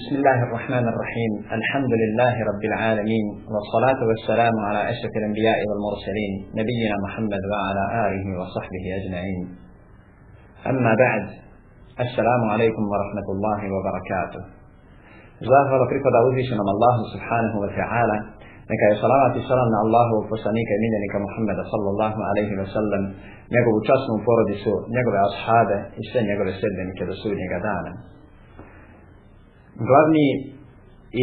بسم الله الرحمن الرحيم الحمد لله رب العالمين والصلاة والسلام على أشرف الأنبياء والمرسلين نبينا محمد وعلى آله وصحبه أجمعين أما بعد السلام عليكم ورحمة الله وبركاته ظاهر فريق داوزي شنم الله سبحانه وتعالى نكا صلاة السلام على الله وفسانيك منك محمد صلى الله عليه وسلم نقول تشاسم فردسو نقول أصحابه إسان نقول سلم كرسول نقدانه glavni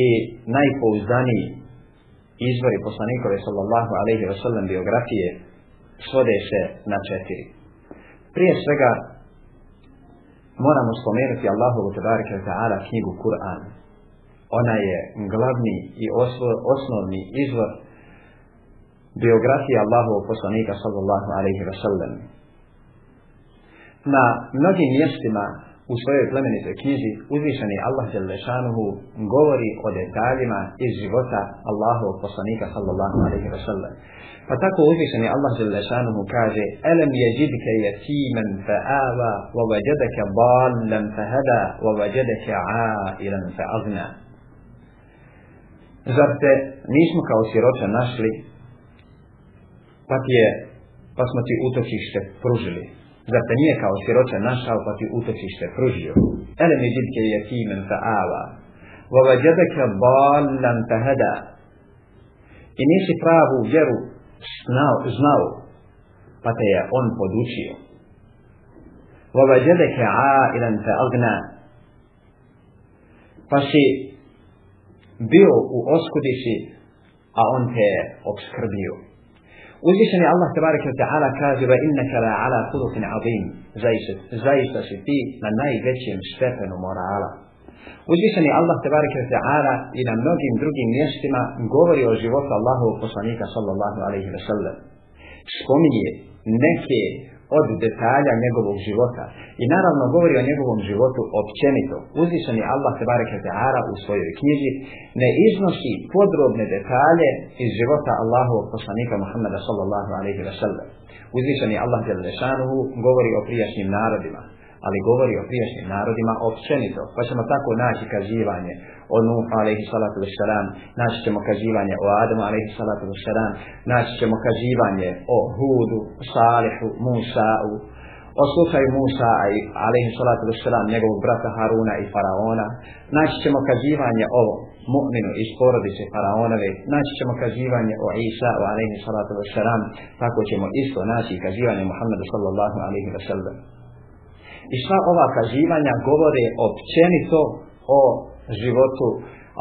i najpouzdaniji izvori poslanikove sallallahu alaihi wa sallam biografije svode se na četiri. Prije svega moramo spomenuti Allahu wa tabarika wa ta'ala knjigu Kur'an. Ona je glavni i osnovni izvor biografije Allahu poslanika sallallahu alaihi wa sallam. Na mnogim mjestima u svojoj plemenitoj knjizi uzvišeni Allah Đelešanuhu govori o detaljima iz života Allahovog poslanika sallallahu alaihi wa sallam. Pa tako uzvišeni Allah Đelešanuhu kaže Elem je žibke jetimen fe ava, wa vajedeke balem fe heda, wa vajedeke a'ilem fe agna. Zar te nismo kao siroća našli, pa ti je, pa smo ti utočište pružili. Zar te nije kao siroća našao pa ti utečište pružio? Ele mi džitke je timen sa ava. Vova džedeke balan te heda. I nisi pravu vjeru znao, znao pa te je on podučio. Vova džedeke a ilan te agna. Pa si bio u oskudici, a on te je obskrbio. Uzvišeni Allah tabarak wa ta'ala kaže va innaka la ala kulukin abim. Zaista, zaista si ti na najvećem stepenu morala. Uzvišeni Allah tabarak wa ta'ala i na mnogim drugim mjestima govori o životu Allahu poslanika sallallahu alaihi wa sallam. Spominje neke od detalja njegovog života. I naravno govori o njegovom životu općenito. Uzvišeni Allah Tebareke Teara u svojoj knjiži ne iznosi podrobne detalje iz života Allahovog poslanika Muhammeda sallallahu alaihi wa sallam. Uzvišeni Allah Tebarešanuhu govori o prijašnjim narodima ali govori o prijašnjim narodima općenito. Pa ćemo tako naći kaživanje o Nuhu alaihi salatu wasalam, naći ćemo kaživanje o Adamu alaihi salatu wasalam, naći ćemo kaživanje o Hudu, Salihu, Musa'u, o slučaju Musa alaihi salatu wasalam, njegovog brata Haruna i Faraona, naći ćemo kaživanje o mu'minu iz porodice faraonove, naći ćemo kazivanje o Isa, o alaihi salatu wa tako ćemo isto naći kazivanje Muhammedu sallallahu alaihi wa sallam. I sva ova kaživanja govore općenito o životu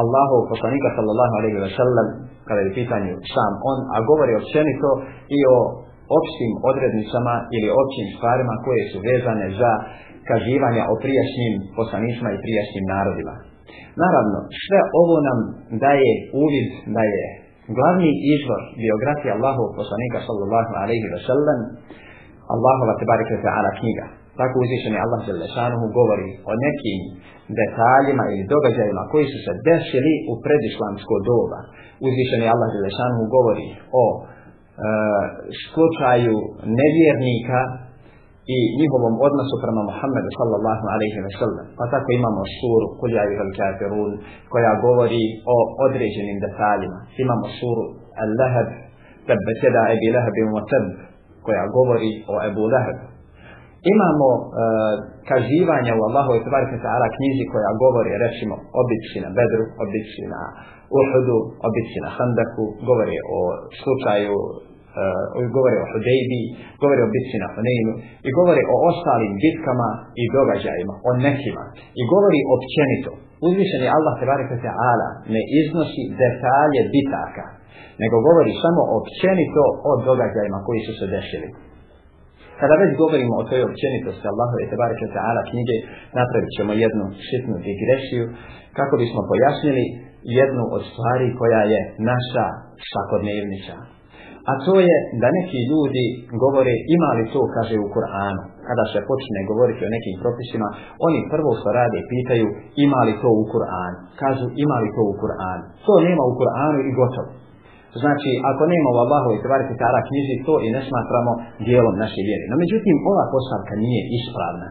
Allahov poslanika sallallahu alaihi wa sallam kada je pitanju sam on, a govori općenito i o općim odrednicama ili općim stvarima koje su vezane za kaživanja o prijašnjim poslanicima i prijašnjim narodima. Naravno, sve ovo nam daje uvid da je glavni izvor biografije Allahov poslanika sallallahu alaihi wa sallam Allahova tebarek ta'ala knjiga. Tako uzvišeni Allah za lešanuhu govori o nekim detaljima ili događajima koji su se desili u predišlamsko doba. Uzvišeni Allah za lešanuhu govori o e, slučaju nevjernika i njihovom odnosu prema Muhammedu sallallahu alaihi wa sallam. Pa tako imamo suru Kuljavi al Kafirun koja govori o određenim detaljima. Imamo suru Al-Lahab, Tabbeteda Ebi Lahabim wa Tab koja govori o Ebu Lahabu imamo e, kaživanja u Allahove tvarih ta'ala knjizi koja govori, rečimo, obići na Bedru, obići na Uhudu, obići na Handaku, govori o slučaju, e, govori o Hudejbi, govori o bići na Huneinu i govori o ostalim bitkama i događajima, o nekima. I govori općenito. Uzvišen je Allah tvarih ta'ala ne iznosi detalje bitaka, nego govori samo općenito o događajima koji su se dešili. Kada već govorimo o toj općenitosti Allahu i tabareke ta'ala knjige, napravit ćemo jednu šitnu digresiju kako bismo pojasnili jednu od stvari koja je naša svakodnevnica. A to je da neki ljudi govore ima li to, kaže u Kur'anu. Kada se počne govoriti o nekim propisima, oni prvo što rade pitaju ima li to u Kur'anu. Kažu ima li to u Kur'anu. To nema u Kur'anu i gotovo. Znači, ako nema u Allahu i tvari pitara knjiži, to i ne smatramo dijelom naše vjere. No, međutim, ova postavka nije ispravna.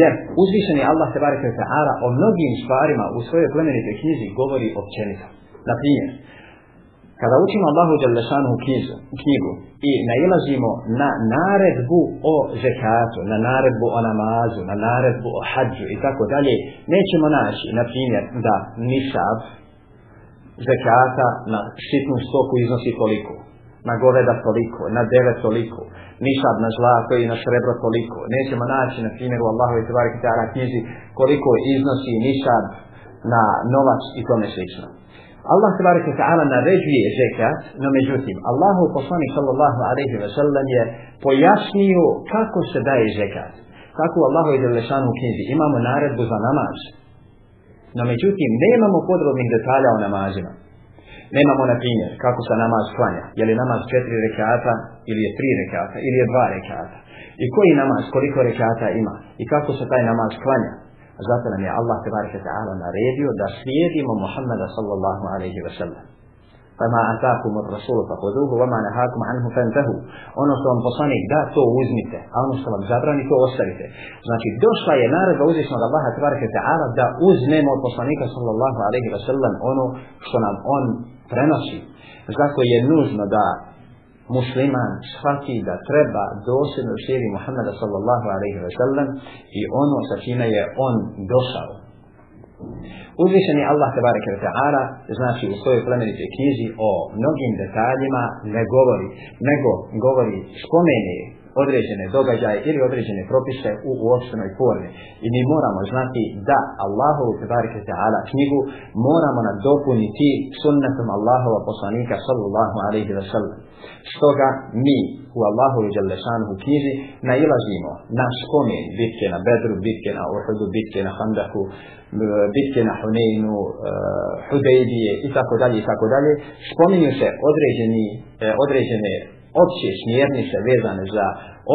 Jer uzvišen je Allah tvari pitara o mnogim stvarima u svojoj plemenitoj knjizi govori općenito. Naprimjer, kada učimo Allahu Đalešanu u knjizu, knjigu i nailazimo na naredbu o zekatu, na naredbu o namazu, na naredbu o hađu i tako dalje, nećemo naći, na primjer, da Nisab, zekata na šitnu stoku iznosi toliko, na goveda toliko, na deve toliko, nisad na zlato i na srebro toliko. Nećemo naći na primjeru Allahu i Tvari Kitara knjizi koliko iznosi nisad na novac i tome slično. Allah Tvari Kitara naređuje zekat, no međutim, Allahu poslani sallallahu alaihi wa sallam je pojasnio kako se daje zekat. Tako Allahu i Delešanu u knjizi imamo naredbu za namaz. No međutim, nemamo podrobnih detalja o namazima. Nemamo, na primjer, kako se namaz klanja. Je li namaz četiri rekata, ili je tri rekata, ili je dva rekata. I koji namaz, koliko rekata ima. I kako se taj namaz klanja. Zato nam je Allah, tebareke ta'ala, naredio da slijedimo Muhammada sallallahu alaihi wa sallam. فما أتاكم الرسول فخذوه وما نهاكم عنه فانتهوا أنا سوام بصاني دا تو وزمته أنا سوام زبراني تو وصلته значи دوشلا ينار بوزيس من الله تبارك وتعالى دا وزمه بصانيك صلى الله عليه وسلم أنا سوام أن prenosi. Zato znači, je nužno da musliman shvati da treba dosljedno slijedi Muhammeda sallallahu alaihi wa sallam i ono sa čime je on došao. Uzvišeni Allah tabareke wa ta'ala znači u svojoj plemenitoj knjizi o mnogim detaljima ne govori, nego govori, spomene određene događaje ili određene propise u uopštenoj formi. I mi moramo znati da Allahovu tebareke ta'ala knjigu moramo nadopuniti sunnetom Allahova poslanika sallallahu alaihi wa sallam. Stoga mi u Allahovu djelešanu knjizi nailazimo na spomen bitke na Bedru, bitke na Uhudu, bitke na Handaku, bitke na Huneinu, e, Hudejdije i tako dalje i tako dalje. Spominju se određeni, e, određene opće smjernice vezane za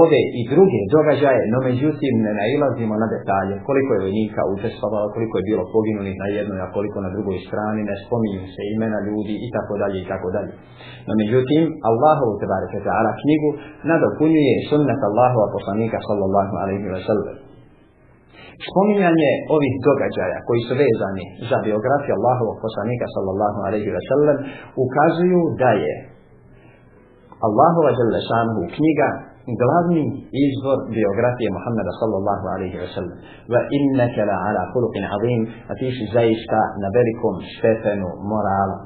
ove i druge događaje, no međutim ne nailazimo na detalje koliko je vojnika učestvovalo, koliko je bilo poginulih na jednoj, a koliko na drugoj strani, ne spominju se imena ljudi i tako dalje i tako dalje. No međutim, Allahovu tebare kata'ala knjigu nadopunjuje sunnet Allahova poslanika sallallahu alaihi wa sallam. Spominjanje ovih događaja koji su vezani za biografiju Allahovog poslanika sallallahu alaihi wa sallam ukazuju da je Allahova djela šanuhu knjiga glavni izvor biografije Muhammeda sallallahu alaihi wa sallam va inneke la ala kulukin azim a ti si zaista na velikom stepenu morala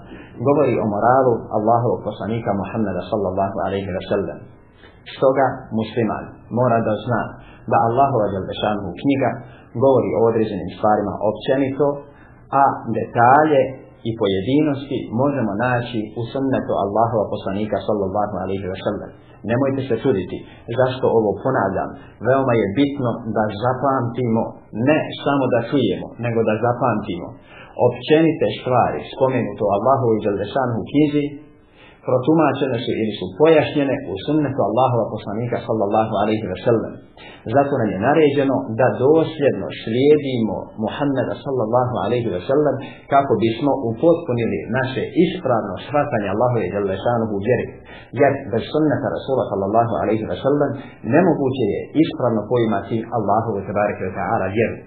govori o moralu Allahov poslanika Muhammeda sallallahu alaihi wa sallam stoga musliman mora da zna da Allahova djela šanuhu knjiga govori o određenim stvarima općenito a detalje i pojedinosti možemo naći u sunnetu Allahova poslanika sallallahu alaihi wa sallam. Nemojte se čuditi zašto ovo ponavljam. Veoma je bitno da zapamtimo, ne samo da čujemo, nego da zapamtimo. Općenite stvari spomenuto Allahovu i Đaldešanu u knjizi protumačene su ili su pojašnjene u sunnetu Allahova poslanika sallallahu alaihi wa sallam. Zato nam je naređeno da dosljedno slijedimo Muhammeda sallallahu alaihi wa sallam kako bismo upotpunili naše ispravno shvatanje Allahove djelešanu u vjeri. Jer bez sunneta Rasula sallallahu alaihi wa sallam nemoguće je ispravno pojmati Allahove tabarike wa ta'ala vjeru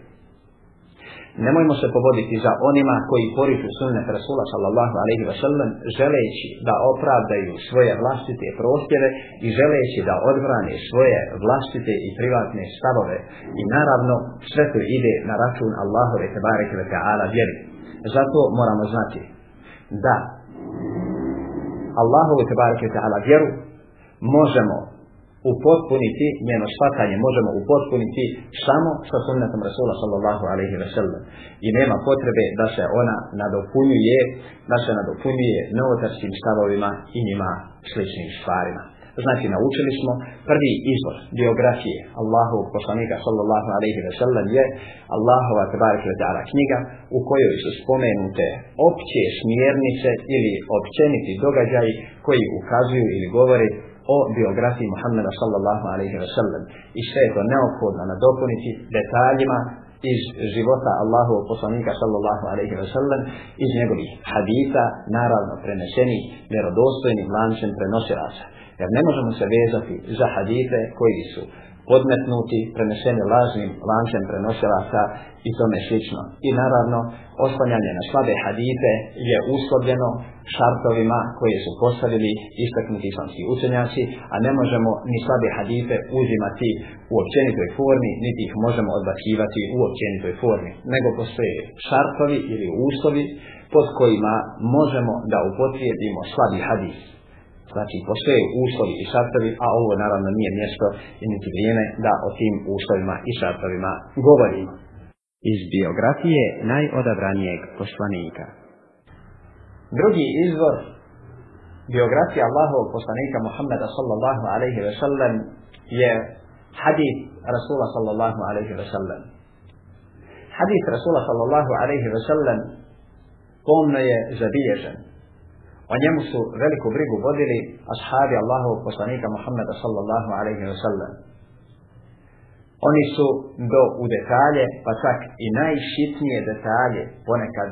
nemojmo se povoditi za onima koji poriču sunnet Rasula sallallahu alaihi wa sallam, želeći da opravdaju svoje vlastite prostjeve i želeći da odvrane svoje vlastite i privatne stavove. I naravno, sve to ide na račun Allahove tebarek ve ta'ala vjeri. Zato moramo znati da Allahove tebarek ve ta'ala vjeru možemo upotpuniti njeno shvatanje, možemo upotpuniti samo sa sunnetom Rasula sallallahu alaihi wa sallam. I nema potrebe da se ona nadopunjuje, da se nadopunjuje neotarskim stavovima i njima sličnim stvarima. Znači, naučili smo prvi izvor biografije Allahu poslanika sallallahu alaihi wa sallam je Allahova tabarik wa ta'ala knjiga u kojoj su spomenute opće smjernice ili općeniti događaji koji ukazuju ili govore o biografiji Muhammeda sallallahu alaihi wa sallam i sve je to neophodno nadopuniti detaljima iz života Allahu poslanika sallallahu alaihi wa sallam iz njegovih hadita naravno prenešeni vjerodostojni lančem prenosilaca jer ne možemo se vezati za hadite koji su podmetnuti, prenešeni lažnim lančem prenošelaca i tome slično. I naravno, oslanjanje na slabe hadite je uslovljeno šartovima koje su postavili istaknuti islamski učenjaci, a ne možemo ni slabe hadite uzimati u općenitoj formi, niti ih možemo odbacivati u općenitoj formi. Nego postoje šartovi ili uslovi pod kojima možemo da upotrijedimo slabi hadis. Znači, postoje uslovi i šartovi, a ovo naravno nije mjesto i niti vrijeme da o tim uslovima i šartovima govorimo. Iz biografije najodabranijeg poslanika. Drugi izvor biografije Allahovog poslanika Muhammeda sallallahu alaihi ve sellem je hadith Rasula sallallahu alaihi ve sellem. Hadith Rasula sallallahu alaihi ve sellem pomno je zabilježen. O njemu su veliku brigu vodili ashabi Allahovog poslanika Muhammeda sallallahu alaihi wa sallam. Oni su do u detalje, pa čak i najšitnije detalje, ponekad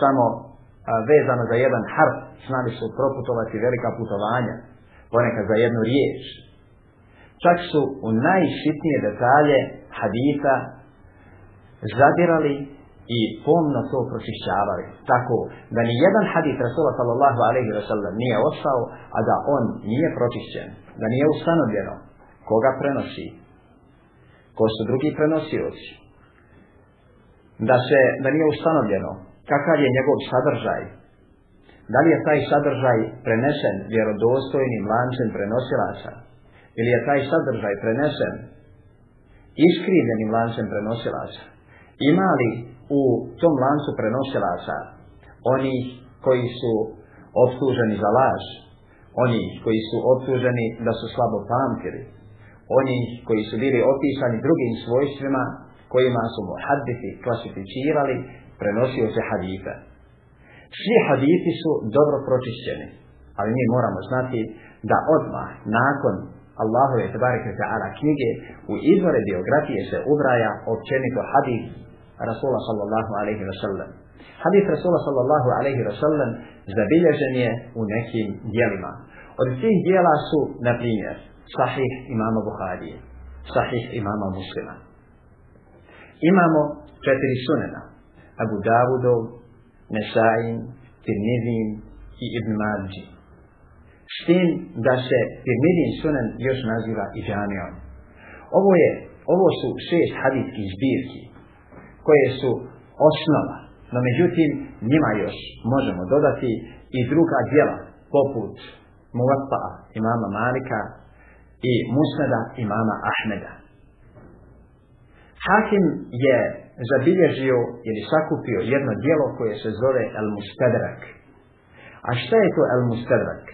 samo a, vezano za jedan harf, znali su proputovati velika putovanja, ponekad za jednu riječ. Čak su u najšitnije detalje hadita zadirali i pomno to pročišćavali tako da ni jedan hadis Rasula sallallahu alejhi ve sellem nije ostao a da on nije pročišćen da nije ustanovljeno koga prenosi ko su drugi prenosioci da se da nije ustanovljeno kakav je njegov sadržaj da li je taj sadržaj prenesen vjerodostojnim lancem prenosilaca ili je taj sadržaj prenesen iskrivljenim lancem prenosilaca ima li u tom lancu prenosilaca onih koji su obsluženi za laž, onih koji su obsluženi da su slabo pamtili, onih koji su bili opisani drugim svojstvima kojima su mu hadithi klasificirali, prenosio se hadita. Svi hadithi su dobro pročišćeni, ali mi moramo znati da odmah nakon Allahove tabarike ta'ala knjige u izvore biografije se ubraja općenito hadith Rasula sallallahu alaihi wa sallam. Hadith Rasula sallallahu alaihi wa sallam zabilježen je u nekim dijelima. Od tih dijela su, na primjer, sahih imama Buhari, sahih imama muslima. Imamo četiri sunena. Abu Dawudov, Nesain, Tirmidin i Ibn Marđi. S tim da se Tirmidin sunen još naziva Iđanion. Ovo je, ovo su šest hadithki zbirki koje su osnova. No međutim, njima još možemo dodati i druga djela poput Muvatpa'a imama Malika i Musnada imama Ahmeda. Hakim je zabilježio ili sakupio jedno djelo koje se zove El Mustadrak. A šta je to El Mustadrak?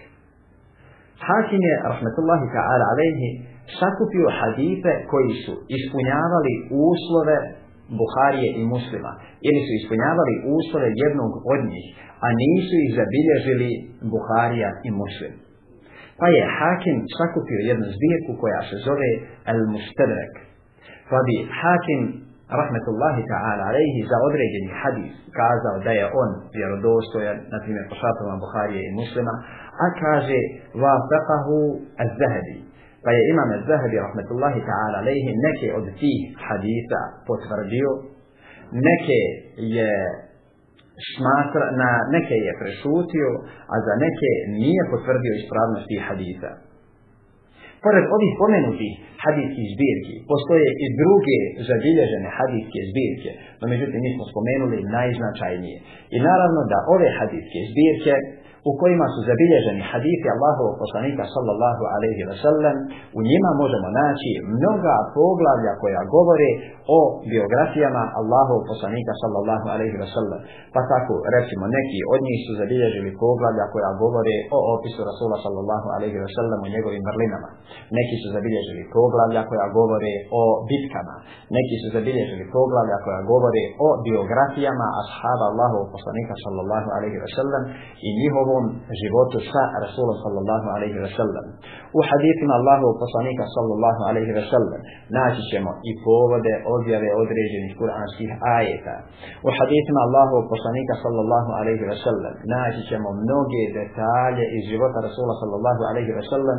Hakim je, rahmetullahi ka'ala alaihi, sakupio hadite koji su ispunjavali uslove Buharije i Muslima ili su ispunjavali uslove jednog od njih, a nisu ih zabilježili Buharija i Muslim. Pa je Hakim sakupio jednu zbirku koja se zove El Mustadrek. Pa bi Hakim, rahmetullahi ta'ala, rejhi za određeni hadis kazao da je on vjerodostojan, na primjer, po šatama Buharije i Muslima, a kaže, va fekahu az-zahedi, Pa je imam Zahabi rahmetullahi ta'ala lehi neke od tih hadisa potvrdio, neke je smatra, na neke je prešutio, a za neke nije potvrdio ispravnost tih hadisa. Pored ovih pomenutih hadijskih zbirki, postoje i druge zabilježene hadijske zbirke, no međutim nismo spomenuli najznačajnije. I naravno da ove hadijske zbirke u kojima su zabilježeni hadithi Allahovog poslanika sallallahu alaihi wa sallam, u njima možemo naći mnoga poglavlja koja govore o biografijama Allahovog poslanika sallallahu alaihi wa sallam. Pa tako, recimo, neki od njih su zabilježili poglavlja koja govore o opisu Rasula sallallahu alaihi wa sallam u njegovim vrlinama. Neki su zabilježili poglavlja koja govore o bitkama. Neki su zabilježili poglavlja koja govore o biografijama ashaba Allahovog poslanika sallallahu alaihi wa sallam i njihovo njegovom životu sa Rasulom sallallahu alaihi ve sellem. U hadithima Allahovog poslanika sallallahu alaihi ve sellem naći ćemo i povode objave određenih kuranskih ajeta. U hadithima Allahovog poslanika sallallahu alaihi ve sellem naći ćemo mnoge detalje iz života Rasula sallallahu alaihi ve sellem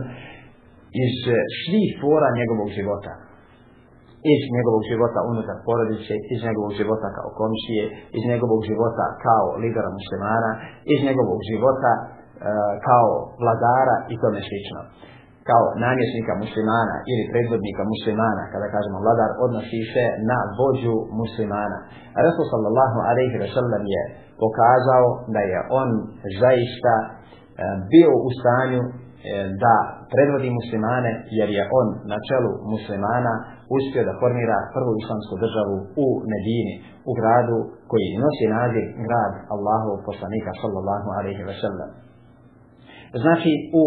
iz svih pora njegovog života iz njegovog života unutar porodice, iz njegovog života kao komisije, iz njegovog života kao lidera muslimana, iz njegovog života e, kao vladara i tome slično. Kao namjesnika muslimana ili predvodnika muslimana, kada kažemo vladar, odnosi se na vođu muslimana. Resul sallallahu alaihi wa sallam je pokazao da je on zaista e, bio u stanju E, da predvodi muslimane jer je on na čelu muslimana uspio da formira prvu islamsku državu u Medini, u gradu koji nosi naziv grad Allahov poslanika sallallahu alaihi ve sellem. Znači u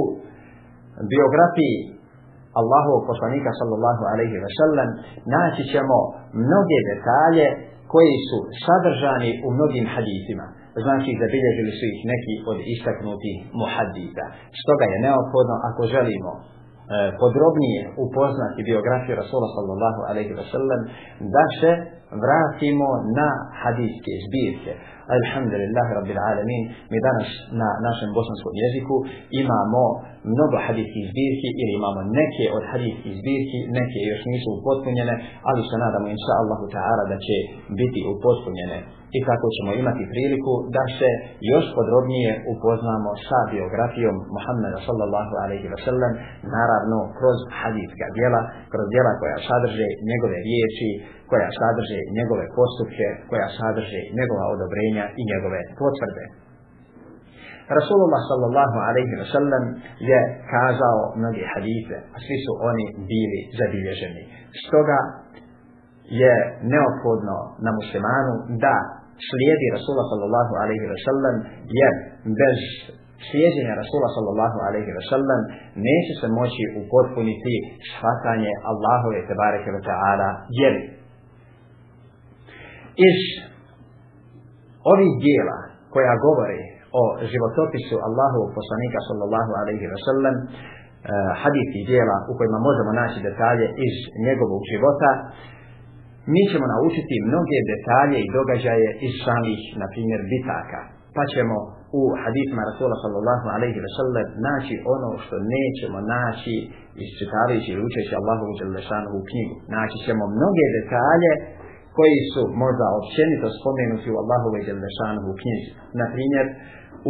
biografiji Allahov poslanika sallallahu alaihi ve sellem naći ćemo mnoge detalje koji su sadržani u mnogim hadisima znači zabilježili su ih neki od istaknutih muhadita. Stoga je neophodno ako želimo e, podrobnije upoznati biografiju Rasula sallallahu alaihi wa sallam da se vratimo na hadijske zbirke. Alhamdulillah, rabbil alamin, mi danas na našem bosanskom jeziku imamo mnogo hadijskih zbirki ili imamo neke od hadijskih zbirki, neke još nisu upotpunjene, ali se nadamo inša Allahu ta'ala da će biti upotpunjene i kako ćemo imati priliku da se još podrobnije upoznamo sa biografijom Muhammeda sallallahu alaihi wa sallam, naravno kroz hadijska djela, kroz djela koja sadrže njegove riječi, koja sadrže njegove postupke, koja sadrže njegova odobrenja i njegove potvrde. Rasulullah sallallahu alaihi wa sallam je kazao mnogi hadite, a svi su oni bili zabilježeni. Stoga je neophodno na muslimanu da slijedi Rasulullah sallallahu alaihi wa sallam, jer bez slijedjenja Rasula sallallahu alaihi wa sallam neće se moći upotpuniti shvatanje Allahove tebareke wa ta'ala djeli iz ovih dijela koja govore o životopisu Allahu poslanika sallallahu alaihi wa sallam eh, hadithi dijela u kojima možemo naći detalje iz njegovog života mi ćemo naučiti mnoge detalje i događaje iz samih, na primjer, bitaka pa ćemo u hadithima Rasula sallallahu alaihi wa sallam naći ono što nećemo naći iz čitavajući i učeći Allahu u knjigu naći ćemo mnoge detalje koji su možda općenito spomenuti u Allahove Đelešanu u knjizi. Naprimjer,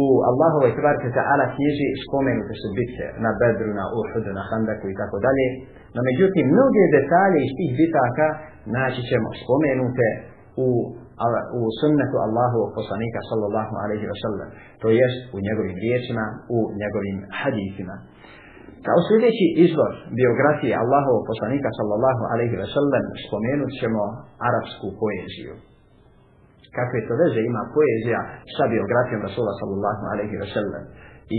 u Allahove Tvarke Ta'ala knjiži spomenute su bitke na Bedru, na Uhudu, na Handaku i tako dalje. No međutim, mnoge detalje iz tih bitaka naći ćemo spomenute u u sunnetu Allahu poslanika sallallahu alaihi wa sallam to jest u njegovim riječima u njegovim hadithima Kao sljedeći izvor biografije Allahovog poslanika sallallahu alaihi ve sellem spomenut ćemo arapsku poeziju. Kakve to veze ima poezija sa biografijom Rasula sallallahu alaihi ve sellem?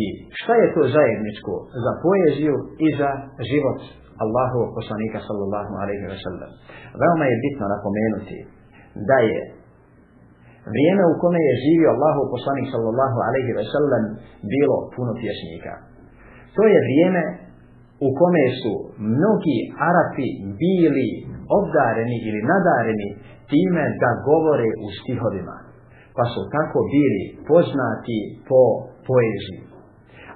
I šta je to zajedničko za poeziju i za život Allahovog poslanika sallallahu alaihi ve sellem? Veoma je bitno napomenuti da je vrijeme u kome je živio Allahov poslanik sallallahu alaihi ve sellem bilo puno pjesnika. To je vrijeme u kome su mnogi Arapi bili obdareni ili nadareni time da govore u stihovima. Pa su tako bili poznati po poeziji.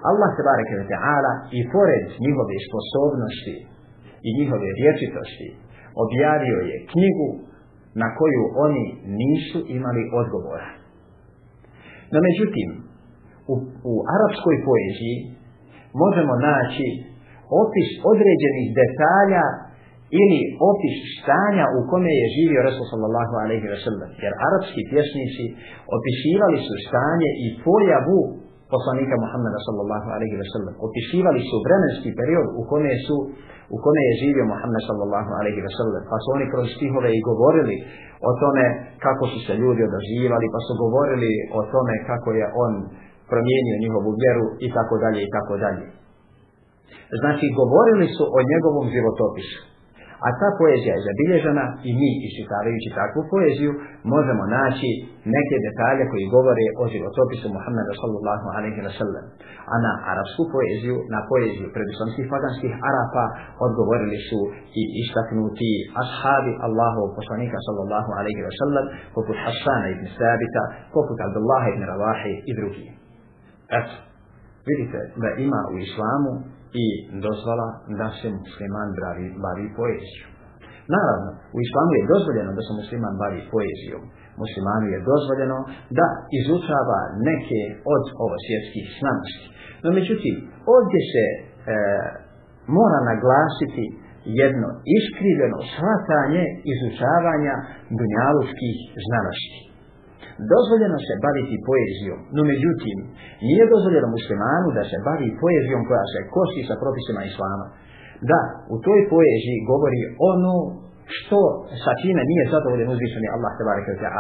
Allah se bareke ve ta'ala i pored njihove sposobnosti i njihove rječitosti objavio je knjigu na koju oni nisu imali odgovora. No međutim, u, u arapskoj poeziji možemo naći opis određenih detalja ili opis stanja u kome je živio Rasul sallallahu alaihi wa sallam. Jer arapski pjesnici opisivali su stanje i pojavu poslanika Muhammeda sallallahu alaihi wa sallam. Opisivali su vremenski period u kome su u kome je živio Muhammed sallallahu alaihi wa sallam. Pa su oni kroz stihove i govorili o tome kako su se ljudi odazivali, pa su govorili o tome kako je on uh, promijenio njihovu vjeru i tako dalje i tako dalje. Znači, govorili su o njegovom životopisu. A ta poezija je zabilježena i mi, isčitavajući takvu poeziju, možemo naći neke detalje koji govore o životopisu Muhammeda sallallahu alaihi wa sallam. A na arapsku poeziju, na poeziju predislamskih paganskih Arapa, odgovorili su i istaknuti ashabi Allahov poslanika sallallahu alaihi wa sallam, poput Hassana ibn Sabita, poput Abdullaha ibn Ravahe i drugih. Eto, vidite da ima u islamu i dozvala da se musliman bravi, bavi poeziju. Naravno, u islamu je dozvoljeno da se musliman bavi poezijom. Muslimanu je dozvoljeno da izučava neke od ovo svjetskih snamosti. No, međutim, ovdje se e, mora naglasiti jedno iskriveno shvatanje izučavanja dunjaluških znanosti dozvoljeno se baviti poezijom, no međutim, nije dozvoljeno muslimanu da se bavi poezijom koja se kosi sa propisima islama. Da, u toj poeziji govori ono što sa čime nije zadovoljen uzvišeni Allah tebara kvita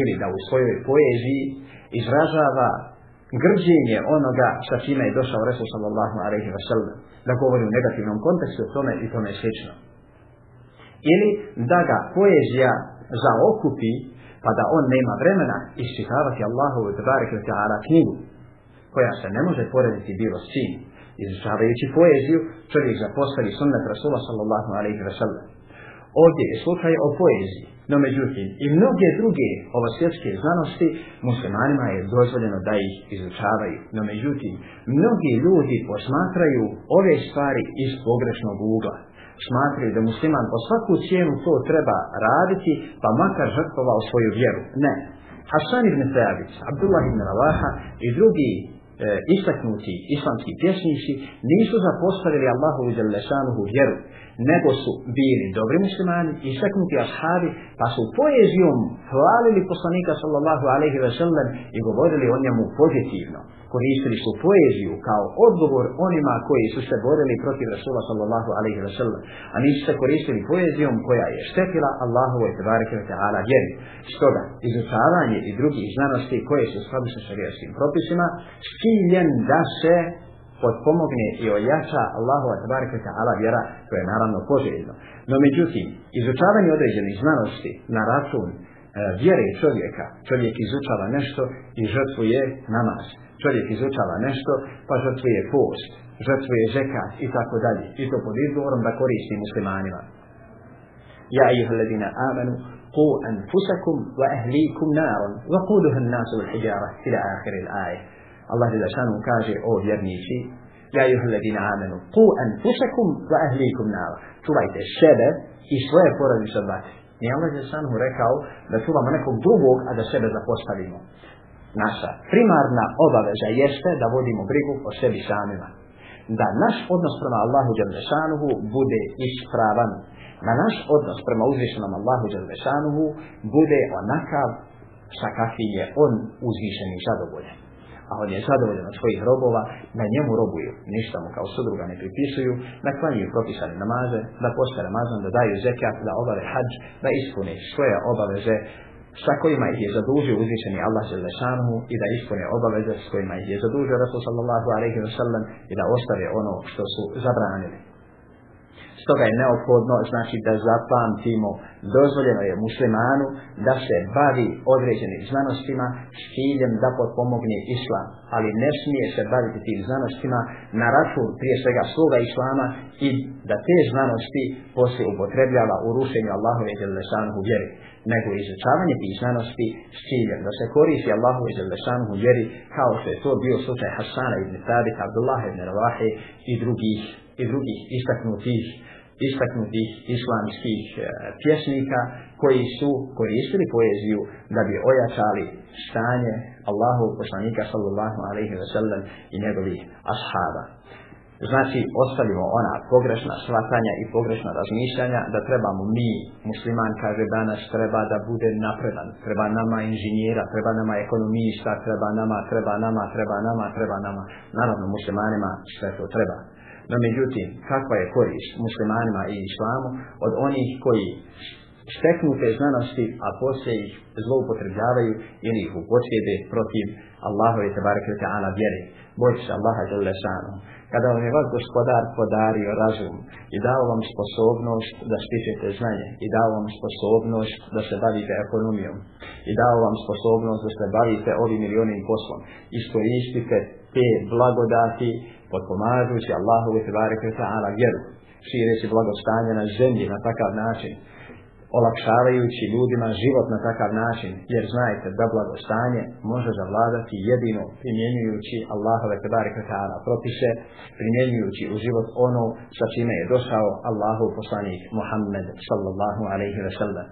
ili da u svojoj poeziji izražava grđenje onoga sa čime je došao Resul sallallahu alaihi wa sallam, da govori u negativnom kontekstu tome i tome slično. Ili da ga poezija zaokupi pa da on nema vremena iščitavati Allahovu tabarik ili ta'ala knjigu, koja se ne može porediti bilo s čim. Izučavajući poeziju, čovjek zaposlali sunnet Rasula sallallahu alaihi wa sallam. Ovdje je slučaj o poeziji, no međutim i mnoge druge ovo svjetske znanosti muslimanima je dozvoljeno da ih izučavaju. No međutim, mnogi ljudi posmatraju ove stvari iz pogrešnog ugla smatraju da musliman po svaku cijenu to treba raditi, pa makar žrtvovao svoju vjeru. Ne. Hasan ibn Thabit, Abdullah ibn Ravaha i drugi e, istaknuti islamski pjesnici nisu zapostavili Allahu i Đalešanuhu vjeru, nego su bili dobri muslimani, istaknuti ashabi, pa su poezijom hvalili poslanika sallallahu alaihi ve sellem i govorili o njemu pozitivno koristili su poeziju kao odgovor onima koji su se borili protiv Rasula sallallahu alaihi wa sallam, a nisu se koristili poezijom koja je štetila Allahovu i tabarike wa ta'ala vjeri. Stoga, izučavanje i drugih znanosti koje su skladu sa šarijaskim propisima, s ciljem da se potpomogne i ojača Allahovu i tabarike wa ta'ala vjera, to je naravno poželjno. No međutim, izučavanje određenih znanosti na račun e, vjere čovjeka, čovjek izučava nešto i žrtvuje namaz čovjek izučava nešto, pa žrtvuje post, žrtvuje zekat i tako dalje. I to pod izgovorom da koristi muslimanima. Ja i hledina amanu, ku anfusakum wa ahlikum narun, wa kuduhan nasu u hijjara, ila ahiril aje. Allah je kaže, o vjernici, ja i hledina amanu, ku anfusakum wa ahlikum narun, čuvajte sebe i svoje porodice od vatre. Nije Allah je rekao da čuvamo nekog drugog, a da sebe zapostavimo. Naša primarna obaveza jeste da vodimo brigu o sebi samima. Da naš odnos prema Allahu Đalvešanuhu bude ispravan. Da naš odnos prema uzvišenom Allahu Đalvešanuhu bude onakav sa kakvi je on uzvišen i zadovoljen. A on je zadovoljen od svojih robova, na njemu robuju, ništa mu kao sudruga ne pripisuju, da klanjuju propisane namaze, da poste namazom, da daju zekat, da obave hađ, da ispune svoje obaveze, sa kojima ih je zadužio uzvišeni Allah Želešanuhu i da ispune obaveze s kojima ih je zadužio Rasul sallallahu alaihi wa sallam i da ostave ono što su zabranili. Stoga je neophodno znači da zapamtimo dozvoljeno je muslimanu da se bavi određenim znanostima s ciljem da potpomogne islam, ali ne smije se baviti tim znanostima na račun prije svega sluga islama i da te znanosti poslije upotrebljava u rušenju Allahove i Đelešanuhu vjeriti nego izučavanje pisanosti s ciljem da se koristi Allahu i Zalešanu u vjeri kao što je to bio slučaj Hasana ibn Tadik, Abdullah ibn Ravahe i drugih, i drugih istaknutih istaknutih islamskih e, pjesnika koji su koristili poeziju da bi ojačali stanje Allahu poslanika sallallahu alaihi wa sallam i njegovih ashaba. Znači, ostavimo ona pogrešna shvatanja i pogrešna razmišljanja da trebamo mi, musliman kaže danas, treba da bude napredan. Treba nama inženjera, treba nama ekonomista, treba nama, treba nama, treba nama, treba nama. Naravno, muslimanima sve to treba. No, međutim, kakva je korist muslimanima i islamu od onih koji steknu te znanosti, a poslije ih zloupotrebljavaju ili ih upotvijede protiv Allahove tabarakvita ala vjerih bojite se Allaha Đelešanu. Kada vam je vaš gospodar podario razum i dao vam sposobnost da stičete znanje i dao vam sposobnost da se bavite ekonomijom i dao vam sposobnost da se bavite ovim ili onim poslom, iskoristite te blagodati potpomažući Allahu i Tebare Kretana vjeru, šireći blagostanje na zemlji na takav način olakšavajući ljudima život na takav način, jer znajte da blagostanje može zavladati jedino primjenjujući Allahove tebare kratana propise, primjenjujući u život ono sa čime je došao Allahov poslanik Muhammed sallallahu alaihi ve sellem.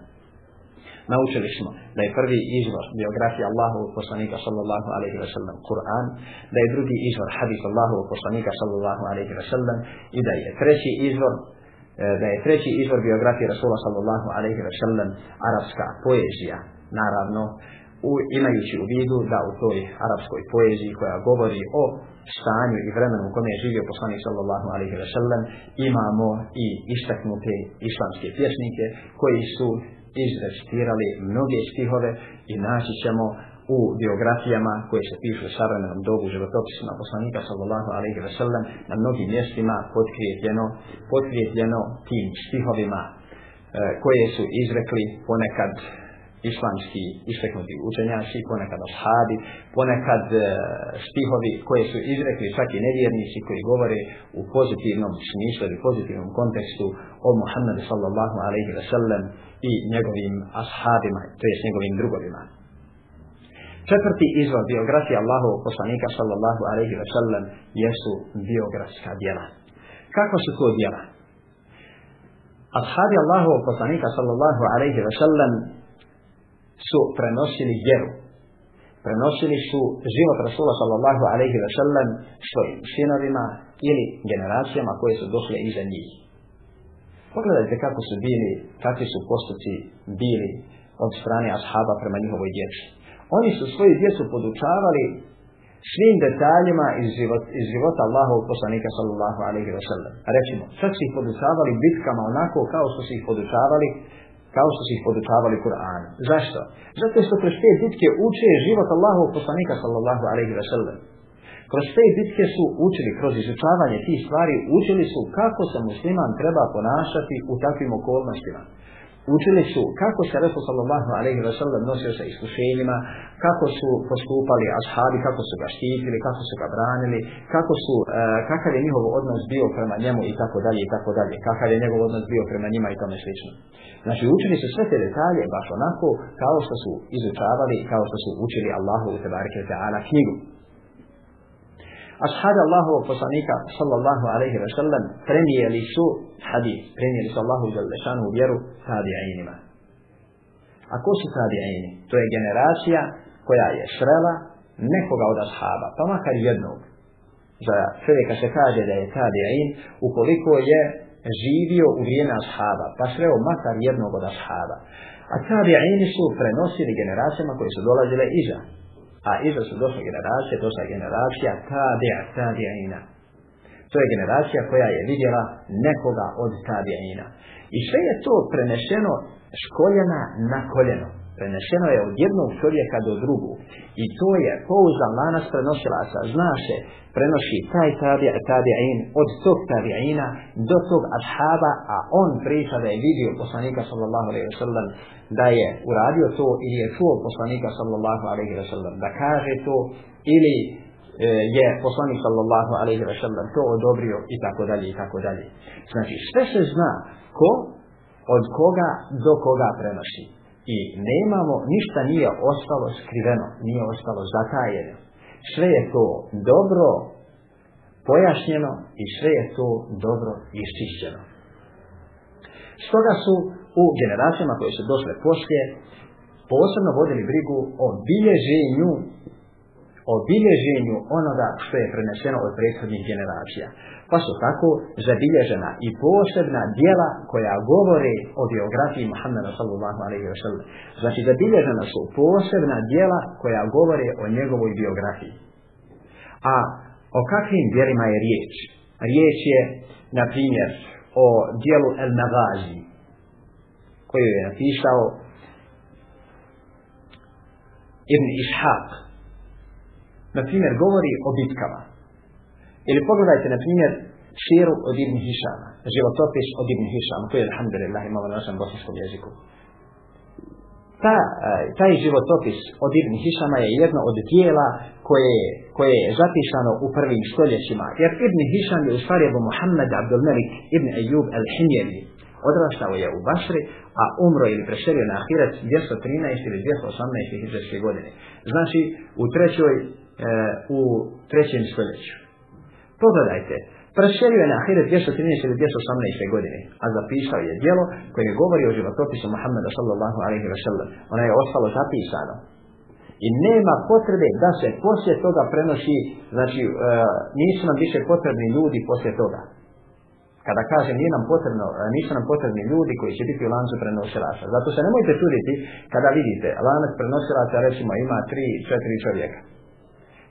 Naučili smo da je prvi izvor biografije Allahu poslanika sallallahu alaihi wa sallam Kur'an, da je drugi izvor hadis Allahu poslanika sallallahu alaihi wa sallam i da je treći izvor E, da je treći izvor biografije Rasula sallallahu alaihi wa sallam arapska poezija, naravno, u, imajući u vidu da u toj arapskoj poeziji koja govori o stanju i vremenu u kome je živio poslanik sallallahu alaihi wa sallam, imamo i istaknute islamske pjesnike koji su izrecitirali mnoge stihove i naći ćemo u biografijama koje se pišu u savremenom dobu životopisima poslanika sallallahu alaihi wa sallam na mnogim mjestima potkrijepljeno, potkrijepljeno tim stihovima e, koje su izrekli ponekad islamski isteknuti učenjaci, ponekad ashabi, ponekad e, stihovi koje su izrekli čak i nevjernici koji govore u pozitivnom smislu ili pozitivnom kontekstu o Muhammedu sallallahu alaihi wa sallam i njegovim ashabima, to je s njegovim drugovima. Četvrti izvor biografije Allahovog poslanika sallallahu alejhi ve sellem jesu biografska djela. Kako su to djela? Ashabi Allahovog poslanika sallallahu alejhi ve sellem su prenosili vjeru. Prenosili su život Rasula sallallahu alejhi ve sellem svojim sinovima ili generacijama koje su došle iza njih. Pogledajte kako su bili, kakvi su postupci bili od strane ashaba prema njihovoj djeci oni su svoju djecu podučavali svim detaljima iz, život, iz života Allahovog poslanika sallallahu alaihi wa sallam. Rećimo, čak su ih podučavali bitkama onako kao što su ih podučavali kao što su ih podučavali Kur'an. Zašto? Zato što kroz te bitke uče život Allahovog poslanika sallallahu alaihi wa sallam. Kroz te bitke su učili, kroz izučavanje tih stvari, učili su kako se musliman treba ponašati u takvim okolnostima učili su kako se Resul sallallahu alaihi wa sallam nosio sa iskušenjima, kako su postupali ashabi, kako su ga štitili, kako su ga branili, kako su, uh, kakav je njihov odnos bio prema njemu i tako dalje i tako dalje, kakav je njegov odnos bio prema njima i tome slično. Znači učili su sve te detalje baš onako kao što su izučavali, kao što su učili Allahu u tebareke ta'ala knjigu. Ashabi Allahovog poslanika sallallahu alaihi wa sallam prenijeli su hadith, prenijeli su Allahu za lešanu vjeru tabi'inima. A ko su tabi'ini? To je generacija koja je srela nekoga od ashaba, pa makar jednog. Za čovjeka se kaže da je tabi'in ukoliko je živio u vrijeme ashaba, pa sreo makar jednog od ashaba. A tabi'ini su prenosili generacijama koje su dolazile iza. A iza su došle generacije, došla generacija tabija, tabija ina. To je generacija koja je vidjela nekoga od tabija ina. I sve je to prenešeno s koljena na koljeno prenešeno je od jednog čovjeka do drugog. I to je pouzdan lanas prenosilaca. Zna se, prenosi taj tabi'in tabi od tog tabi'ina do tog ashaba, a on priča da je vidio poslanika sallallahu alaihi wa sallam da je uradio to ili je čuo poslanika sallallahu alaihi wa sallam da kaže to ili e, je poslanik sallallahu alaihi wa sallam to odobrio i tako dalje i tako dalje. Znači sve se zna ko od koga do koga prenosi i nemamo, ništa nije ostalo skriveno, nije ostalo zatajeno. Sve je to dobro pojašnjeno i sve je to dobro iščišćeno. Stoga su u generacijama koje su došle poslije posebno vodili brigu o bilježenju obilježenju onoga što je prenešeno od prethodnih generacija. Pa su tako zabilježena i posebna dijela koja govore o biografiji Muhammeda sallallahu alaihi wa sallam. Znači zabilježena su posebna dijela koja govore o njegovoj biografiji. A o kakvim dijelima je riječ? Riječ je, na primjer, o dijelu El Nagazi, koju je napisao Ibn Ishaq, na primjer, govori o bitkama. Ili pogledajte, na primjer, širu od Ibn Hišama, životopis od Ibn Hišama, koji je, alhamdulillah, imamo na našem bosanskom jeziku. Ta, eh, taj životopis od Ibn Hišama je jedno od dijela koje, koje je zapisano u prvim stoljećima. Jer Ibn Hišam je u stvari Ebu Mohamed Abdul Malik Ibn Ejub El Hinjeli. Odrastao je u Basri, a umro ili preselio na Ahirec 213 ili 218 hijeske godine. Znači, u trećoj e, u trećem stoljeću. Pogledajte, prašerio je na Ahiret 213. ili 218. godine, a zapisao je dijelo koje je govori o životopisu Muhammeda sallallahu alaihi wa sallam. Ona je ostalo zapisano. I nema potrebe da se poslije toga prenosi, znači e, nisu nam više potrebni ljudi poslije toga. Kada kažem nije nam potrebno, e, nisu nam potrebni ljudi koji će biti u lancu prenosilaca. Zato se nemojte čuditi kada vidite lanac prenosilaca recimo ima tri, četiri čovjeka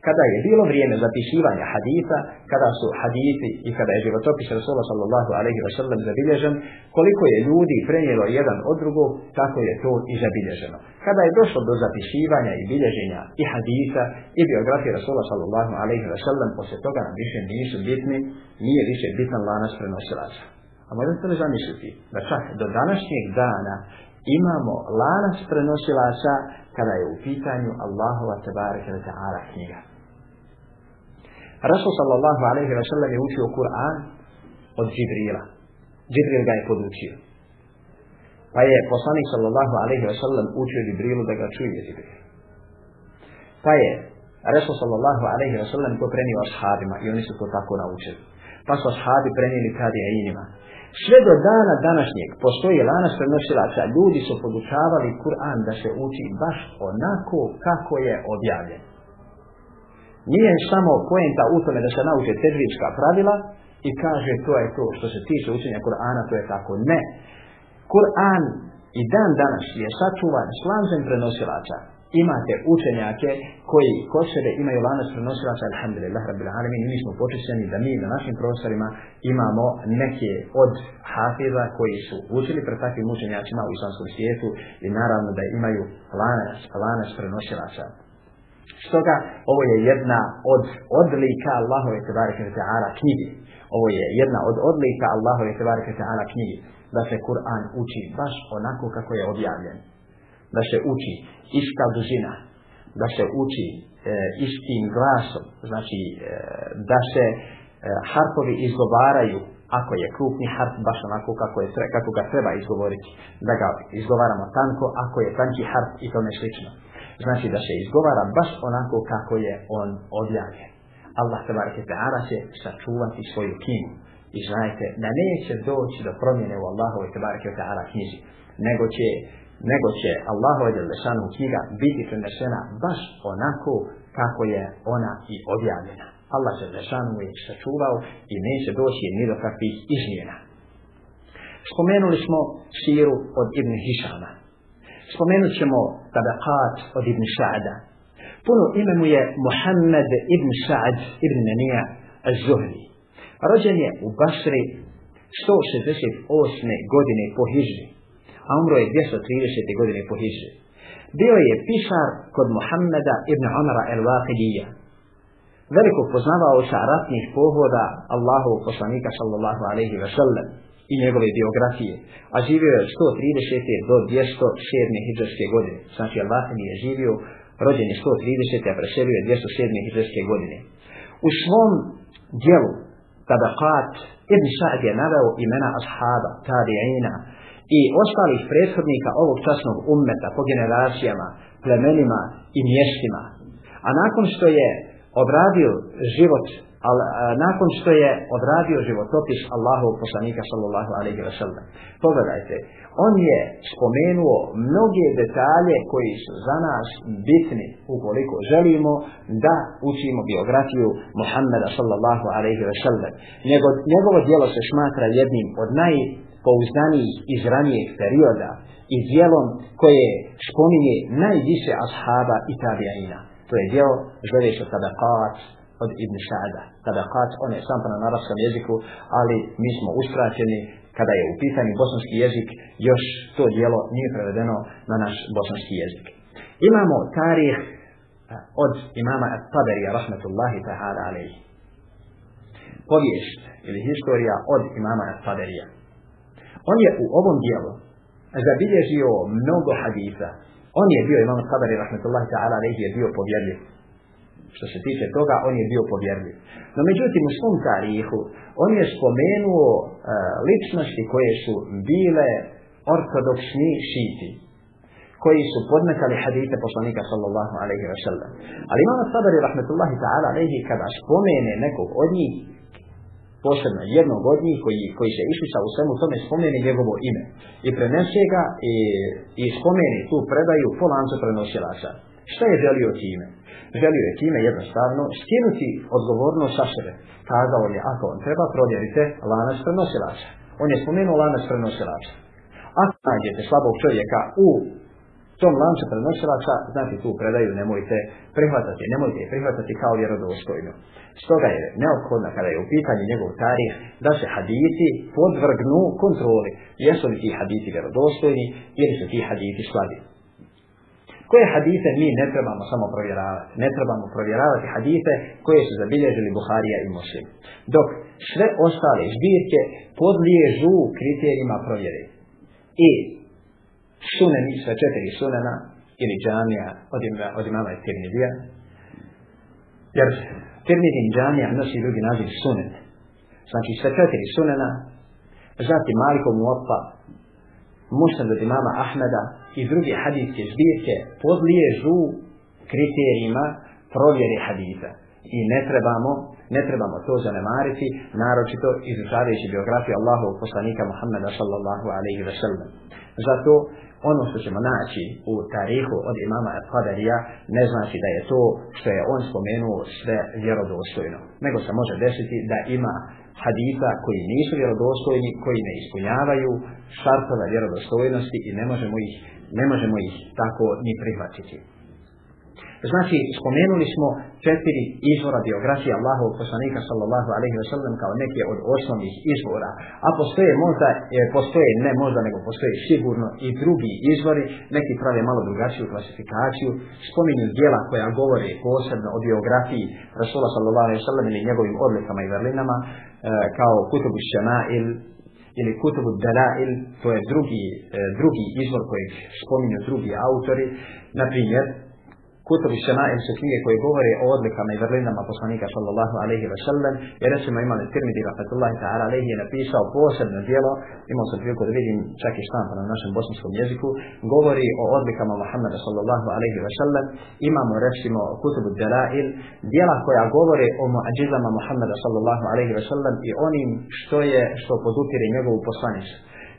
kada je bilo vrijeme zapisivanja hadisa, kada su hadisi i kada je životopis Rasula sallallahu alaihi wa sallam zabilježen, koliko je ljudi prenijelo jedan od drugog, tako je to i zabilježeno. Kada je došlo do zapisivanja i bilježenja i hadisa i biografije Rasula sallallahu alaihi wa sallam, posle toga nam više nisu bitni, nije više bitan lanas prenosilaca. A možete li zamisliti da čak do današnjeg dana imamo lanas prenosilaca kada je u pitanju Allahova tebareke ta'ala knjiga. Rasul sallallahu alaihi wa sallam je učio Kur'an od Džibrila. Džibril ga je podučio. Pa je poslanik sallallahu alaihi wa sallam učio Džibrilu da ga čuje Džibril. Pa je Rasul sallallahu alaihi wa sallam to prenio ashabima i oni su to tako naučili. Pa su ashabi prenijeli tadi ajinima. Sve do dana današnjeg postoji lanas prenosilaca, ljudi su podučavali Kur'an da se uči baš onako kako je objavljeno. Nije samo poenta u tome da se nauče tedvička pravila i kaže to je to što se tiče učenja Kur'ana, to je tako. Ne. Kur'an i dan danas je sačuvan s lanzem prenosilača. Imate učenjake koji ko sebe imaju lanas prenosilača, alhamdulillah, rabbil alamin, mi smo počešteni da mi na našim prostorima imamo neke od hafiza koji su učili pred takvim učenjacima u islamskom svijetu i naravno da imaju lanas, lanas prenosilača. Stoga, ovo je jedna od odlika Allahove tebareke ve ta'ala knjige. Ovo je jedna od odlika Allahove tebareke ve ta'ala knjige. Da se Kur'an uči baš onako kako je objavljen. Da se uči iska dužina. Da se uči e, istim glasom. Znači, e, da se e, harpovi izgovaraju ako je krupni harf baš onako kako, je, kako ga treba izgovoriti. Da ga izgovaramo tanko ako je tanki harf i tome slično znači da se izgovara baš onako kako je on odjavljen. Allah tabarike ta'ala će sačuvati svoju kinu. I znajte, da neće doći do promjene u Allahove tabarike ta'ala knjizi, nego će, nego će Allahove delešanu knjiga biti prenešena baš onako kako je ona i odjavljena. Allah se delešanu je sačuvao i neće doći ni do kakvih izmjena. Spomenuli smo siru od Ibn Hišana spomenut ćemo tabakat od Ibn Sa'da. Puno ime mu je Mohamed Ibn Sa'd Ibn Nanija Zuhri. Rođen je u Basri 168. godine po Hiži, a umro je 230. godine po Hiži. Bio je pisar kod Mohameda Ibn Omara el-Waqidija. Veliko poznavao sa ratnih pohoda Allahu poslanika sallallahu alaihi wa sallam i njegove biografije. A živio je 136. do 207. hijđarske godine. Znači Al-Vahim je živio, rođen je 130. a preševio je 207. hijđarske godine. U svom dijelu, kada Qat ibn Sa'd je naveo imena ashaba, tabi'ina i ostalih prethodnika ovog časnog ummeta po generacijama, plemenima i mjestima. A nakon što je obradio život al, a, nakon što je obradio životopis Allahov poslanika sallallahu alaihi wa sallam. Pogledajte, on je spomenuo mnoge detalje koji su za nas bitni ukoliko želimo da učimo biografiju Muhammeda sallallahu alaihi wa sallam. Njego, njegovo dijelo se smatra jednim od najpouzdanijih iz ranijeg perioda i dijelom koje spominje najviše ashaba i tabijaina. To je dio Žereša Tabakat od Ibn Sa'ada. Tabakat, on je sam pa na arabskom jeziku, ali mi smo uskraćeni kada je u pitanju bosanski jezik, još to dijelo nije prevedeno na naš bosanski jezik. Imamo tarih eh, od imama Taberija, rahmetullahi ta'ala alaihi. Povijest ili historija od imama Taberija. On je u ovom dijelu zabilježio mnogo hadisa, On je bio imam Sabari rahmetullahi ta'ala alaihi je bio povjerljiv. Što se tiče toga, on je bio povjerljiv. No međutim, u svom tarihu, on je spomenuo uh, ličnosti koje su bile ortodoksni šiti koji su podmetali hadite poslanika sallallahu alaihi wa sallam. Ali imam Sabari rahmetullahi ta'ala alaihi kada spomene nekog od njih, posebno jednog od njih koji, koji se ispisa u svemu tome spomeni njegovo ime i prenese ga i, i spomeni tu predaju po lancu prenosilaca. Šta je želio time? Želio je time jednostavno skinuti odgovornost sa sebe. Kazao je ako on treba provjerite lanac prenosilaca. On je spomenuo lanac prenosilaca. Ako nađete slabog čovjeka u tom lancu prenosilaca, znači tu predaju nemojte prihvatati, nemojte je prihvatati kao vjerodostojno. Stoga je neophodno kada je u pitanju njegov tarih da se hadisi podvrgnu kontroli. Jesu li ti hadisi vjerodostojni ili su ti hadisi slabi. Koje hadise mi ne trebamo samo provjeravati? Ne trebamo provjeravati hadise koje su zabilježili Buharija i Muslim. Dok sve ostale zbirke podliježu kriterijima provjere. I suneni sa četiri sunena ili džamija od, ima, od imama i Tirmidija. Jer Tirmidin džamija nosi drugi naziv sunen. Znači sa četiri sunena, zatim Maliko Muopa, Musnad od imama Ahmeda i drugi hadijske zbirke podliježu kriterijima provjere hadita. I ne trebamo ne trebamo to zanemariti, naročito izučavajući biografiju Allahovog poslanika Muhammeda sallallahu alaihi ve sellem. Zato ono što ćemo naći u tarihu od imama Al-Qadarija ne znači da je to što je on spomenuo sve vjerodostojno, nego se može desiti da ima hadita koji nisu vjerodostojni, koji ne ispunjavaju šartove vjerodostojnosti i ne možemo ih, ne možemo ih tako ni prihvatiti. Znači, spomenuli smo četiri izvora biografije Allahovog poslanika sallallahu alaihi wa sallam kao neke od osnovnih izvora. A postoje možda, e, postoje ne možda, nego postoje sigurno i drugi izvori, neki prave malo drugačiju klasifikaciju, spominju dijela koja govore posebno o biografiji Rasula sallallahu alaihi wa sallam ili njegovim odlikama i vrlinama, e, kao Kutubu Šanail, ili Kutubu Dalail, to je drugi, e, drugi izvor koji spominju drugi autori, na primjer, kutub i šema ili su knjige koje govore o odlikama i vrlinama poslanika sallallahu alaihi wa sallam. I recimo imam Tirmidi rahmatullahi ta'ala alaihi je napisao posebno dijelo, imao sam priliku da vidim čak i štampa na našem bosanskom jeziku, govori o odlikama Muhammeda sallallahu alaihi wa sallam. Imamo recimo kutub i dara'il, dijela koja govore o muadžizama Muhammeda sallallahu alaihi wa sallam i onim što je, što podupire njegovu poslanicu.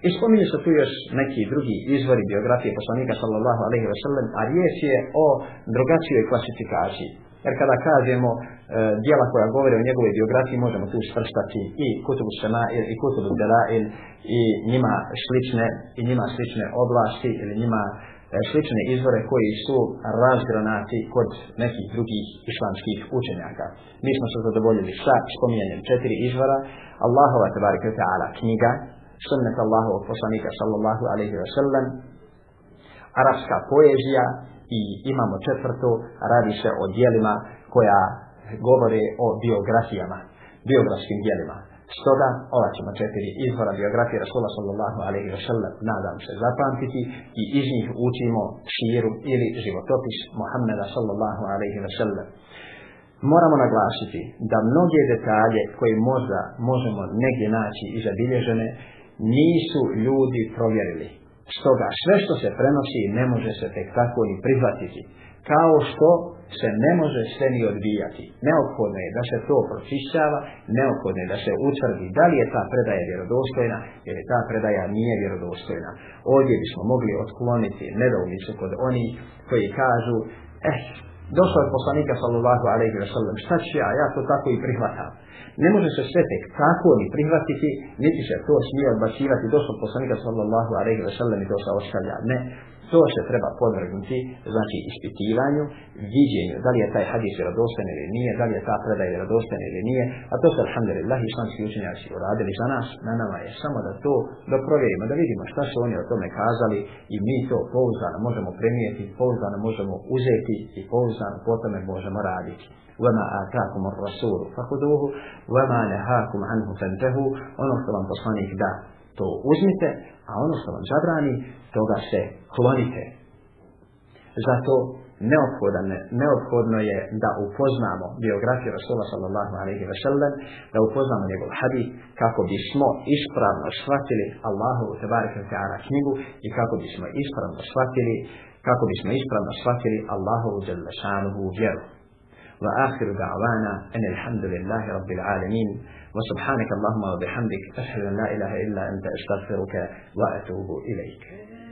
I spominju se tu još neki drugi izvori biografije poslanika sallallahu alaihi wa sallam, a riječ je o drugačijoj klasifikaciji. Jer kada kažemo e, dijela koja govore o njegovoj biografiji, možemo tu svrstati i Kutubu Sema'il i Kutubu Dera'il i njima slične, i njima slične oblasti ili njima e, slične izvore koji su razgranati kod nekih drugih islamskih učenjaka. Mi smo se zadovoljili sa spominjanjem četiri izvora Allahova tabarika ta'ala knjiga sunnet Allahu poslanika sallallahu alaihi wa sallam, arapska poezija i imamo četvrtu, radi se o dijelima koja govore o biografijama, biografskim dijelima. Stoga, ova ćemo četiri izvora biografije Rasula sallallahu alaihi wa sallam, nadam se zapamtiti i iz njih učimo širu ili životopis Muhammeda sallallahu alaihi wa sallam. Moramo naglasiti da mnoge detalje koje možda možemo negdje naći i zabilježene nisu ljudi provjerili. Stoga sve što se prenosi ne može se tek tako ni prihvatiti. Kao što se ne može sve ni odbijati. Neophodno je da se to pročišćava, neophodno je da se utvrdi da li je ta predaja vjerodostojna ili ta predaja nije vjerodostojna. Ovdje bismo mogli otkloniti nedovnicu kod onih koji kažu, eh, došao je poslanika sallallahu alaihi wa sallam, šta će ja, ja to tako i prihvatam. Ne može se sve tek tako ni prihvatiti, niti se to smije odbačivati, došao poslanika sallallahu alaihi wa sallam i to se ostavlja. Ne, To se treba podvrgnuti, znači ispitivanju, viđenju, da li je taj hadis vjerodostan ili nije, da li je ta predaj vjerodostan ili nije, a to se, alhamdulillah, islamski učenjaci uradili za nas, na nama je samo da to doprovjerimo, da vidimo šta su oni o tome kazali i mi to pouzdano možemo premijeti, pouzdano možemo uzeti i pouzdano po tome možemo raditi. وما آتاكم الرسول فخذوه وما نهاكم عنه فانتهوا ونصر الله بصانيك دا تو A ono što vam zabrani, toga se klonite. Zato neophodno, neophodno je da upoznamo biografiju Rasula sallallahu alaihi wa sallam, da upoznamo njegov hadith kako bismo ispravno shvatili Allahovu tebarekem ta'ala knjigu i kako bismo ispravno shvatili kako bismo ispravno shvatili Allahovu jalla šanuhu vjeru. وآخر دعوانا أن الحمد لله رب العالمين وسبحانك اللهم وبحمدك أشهد أن لا إله إلا أنت أستغفرك وأتوب إليك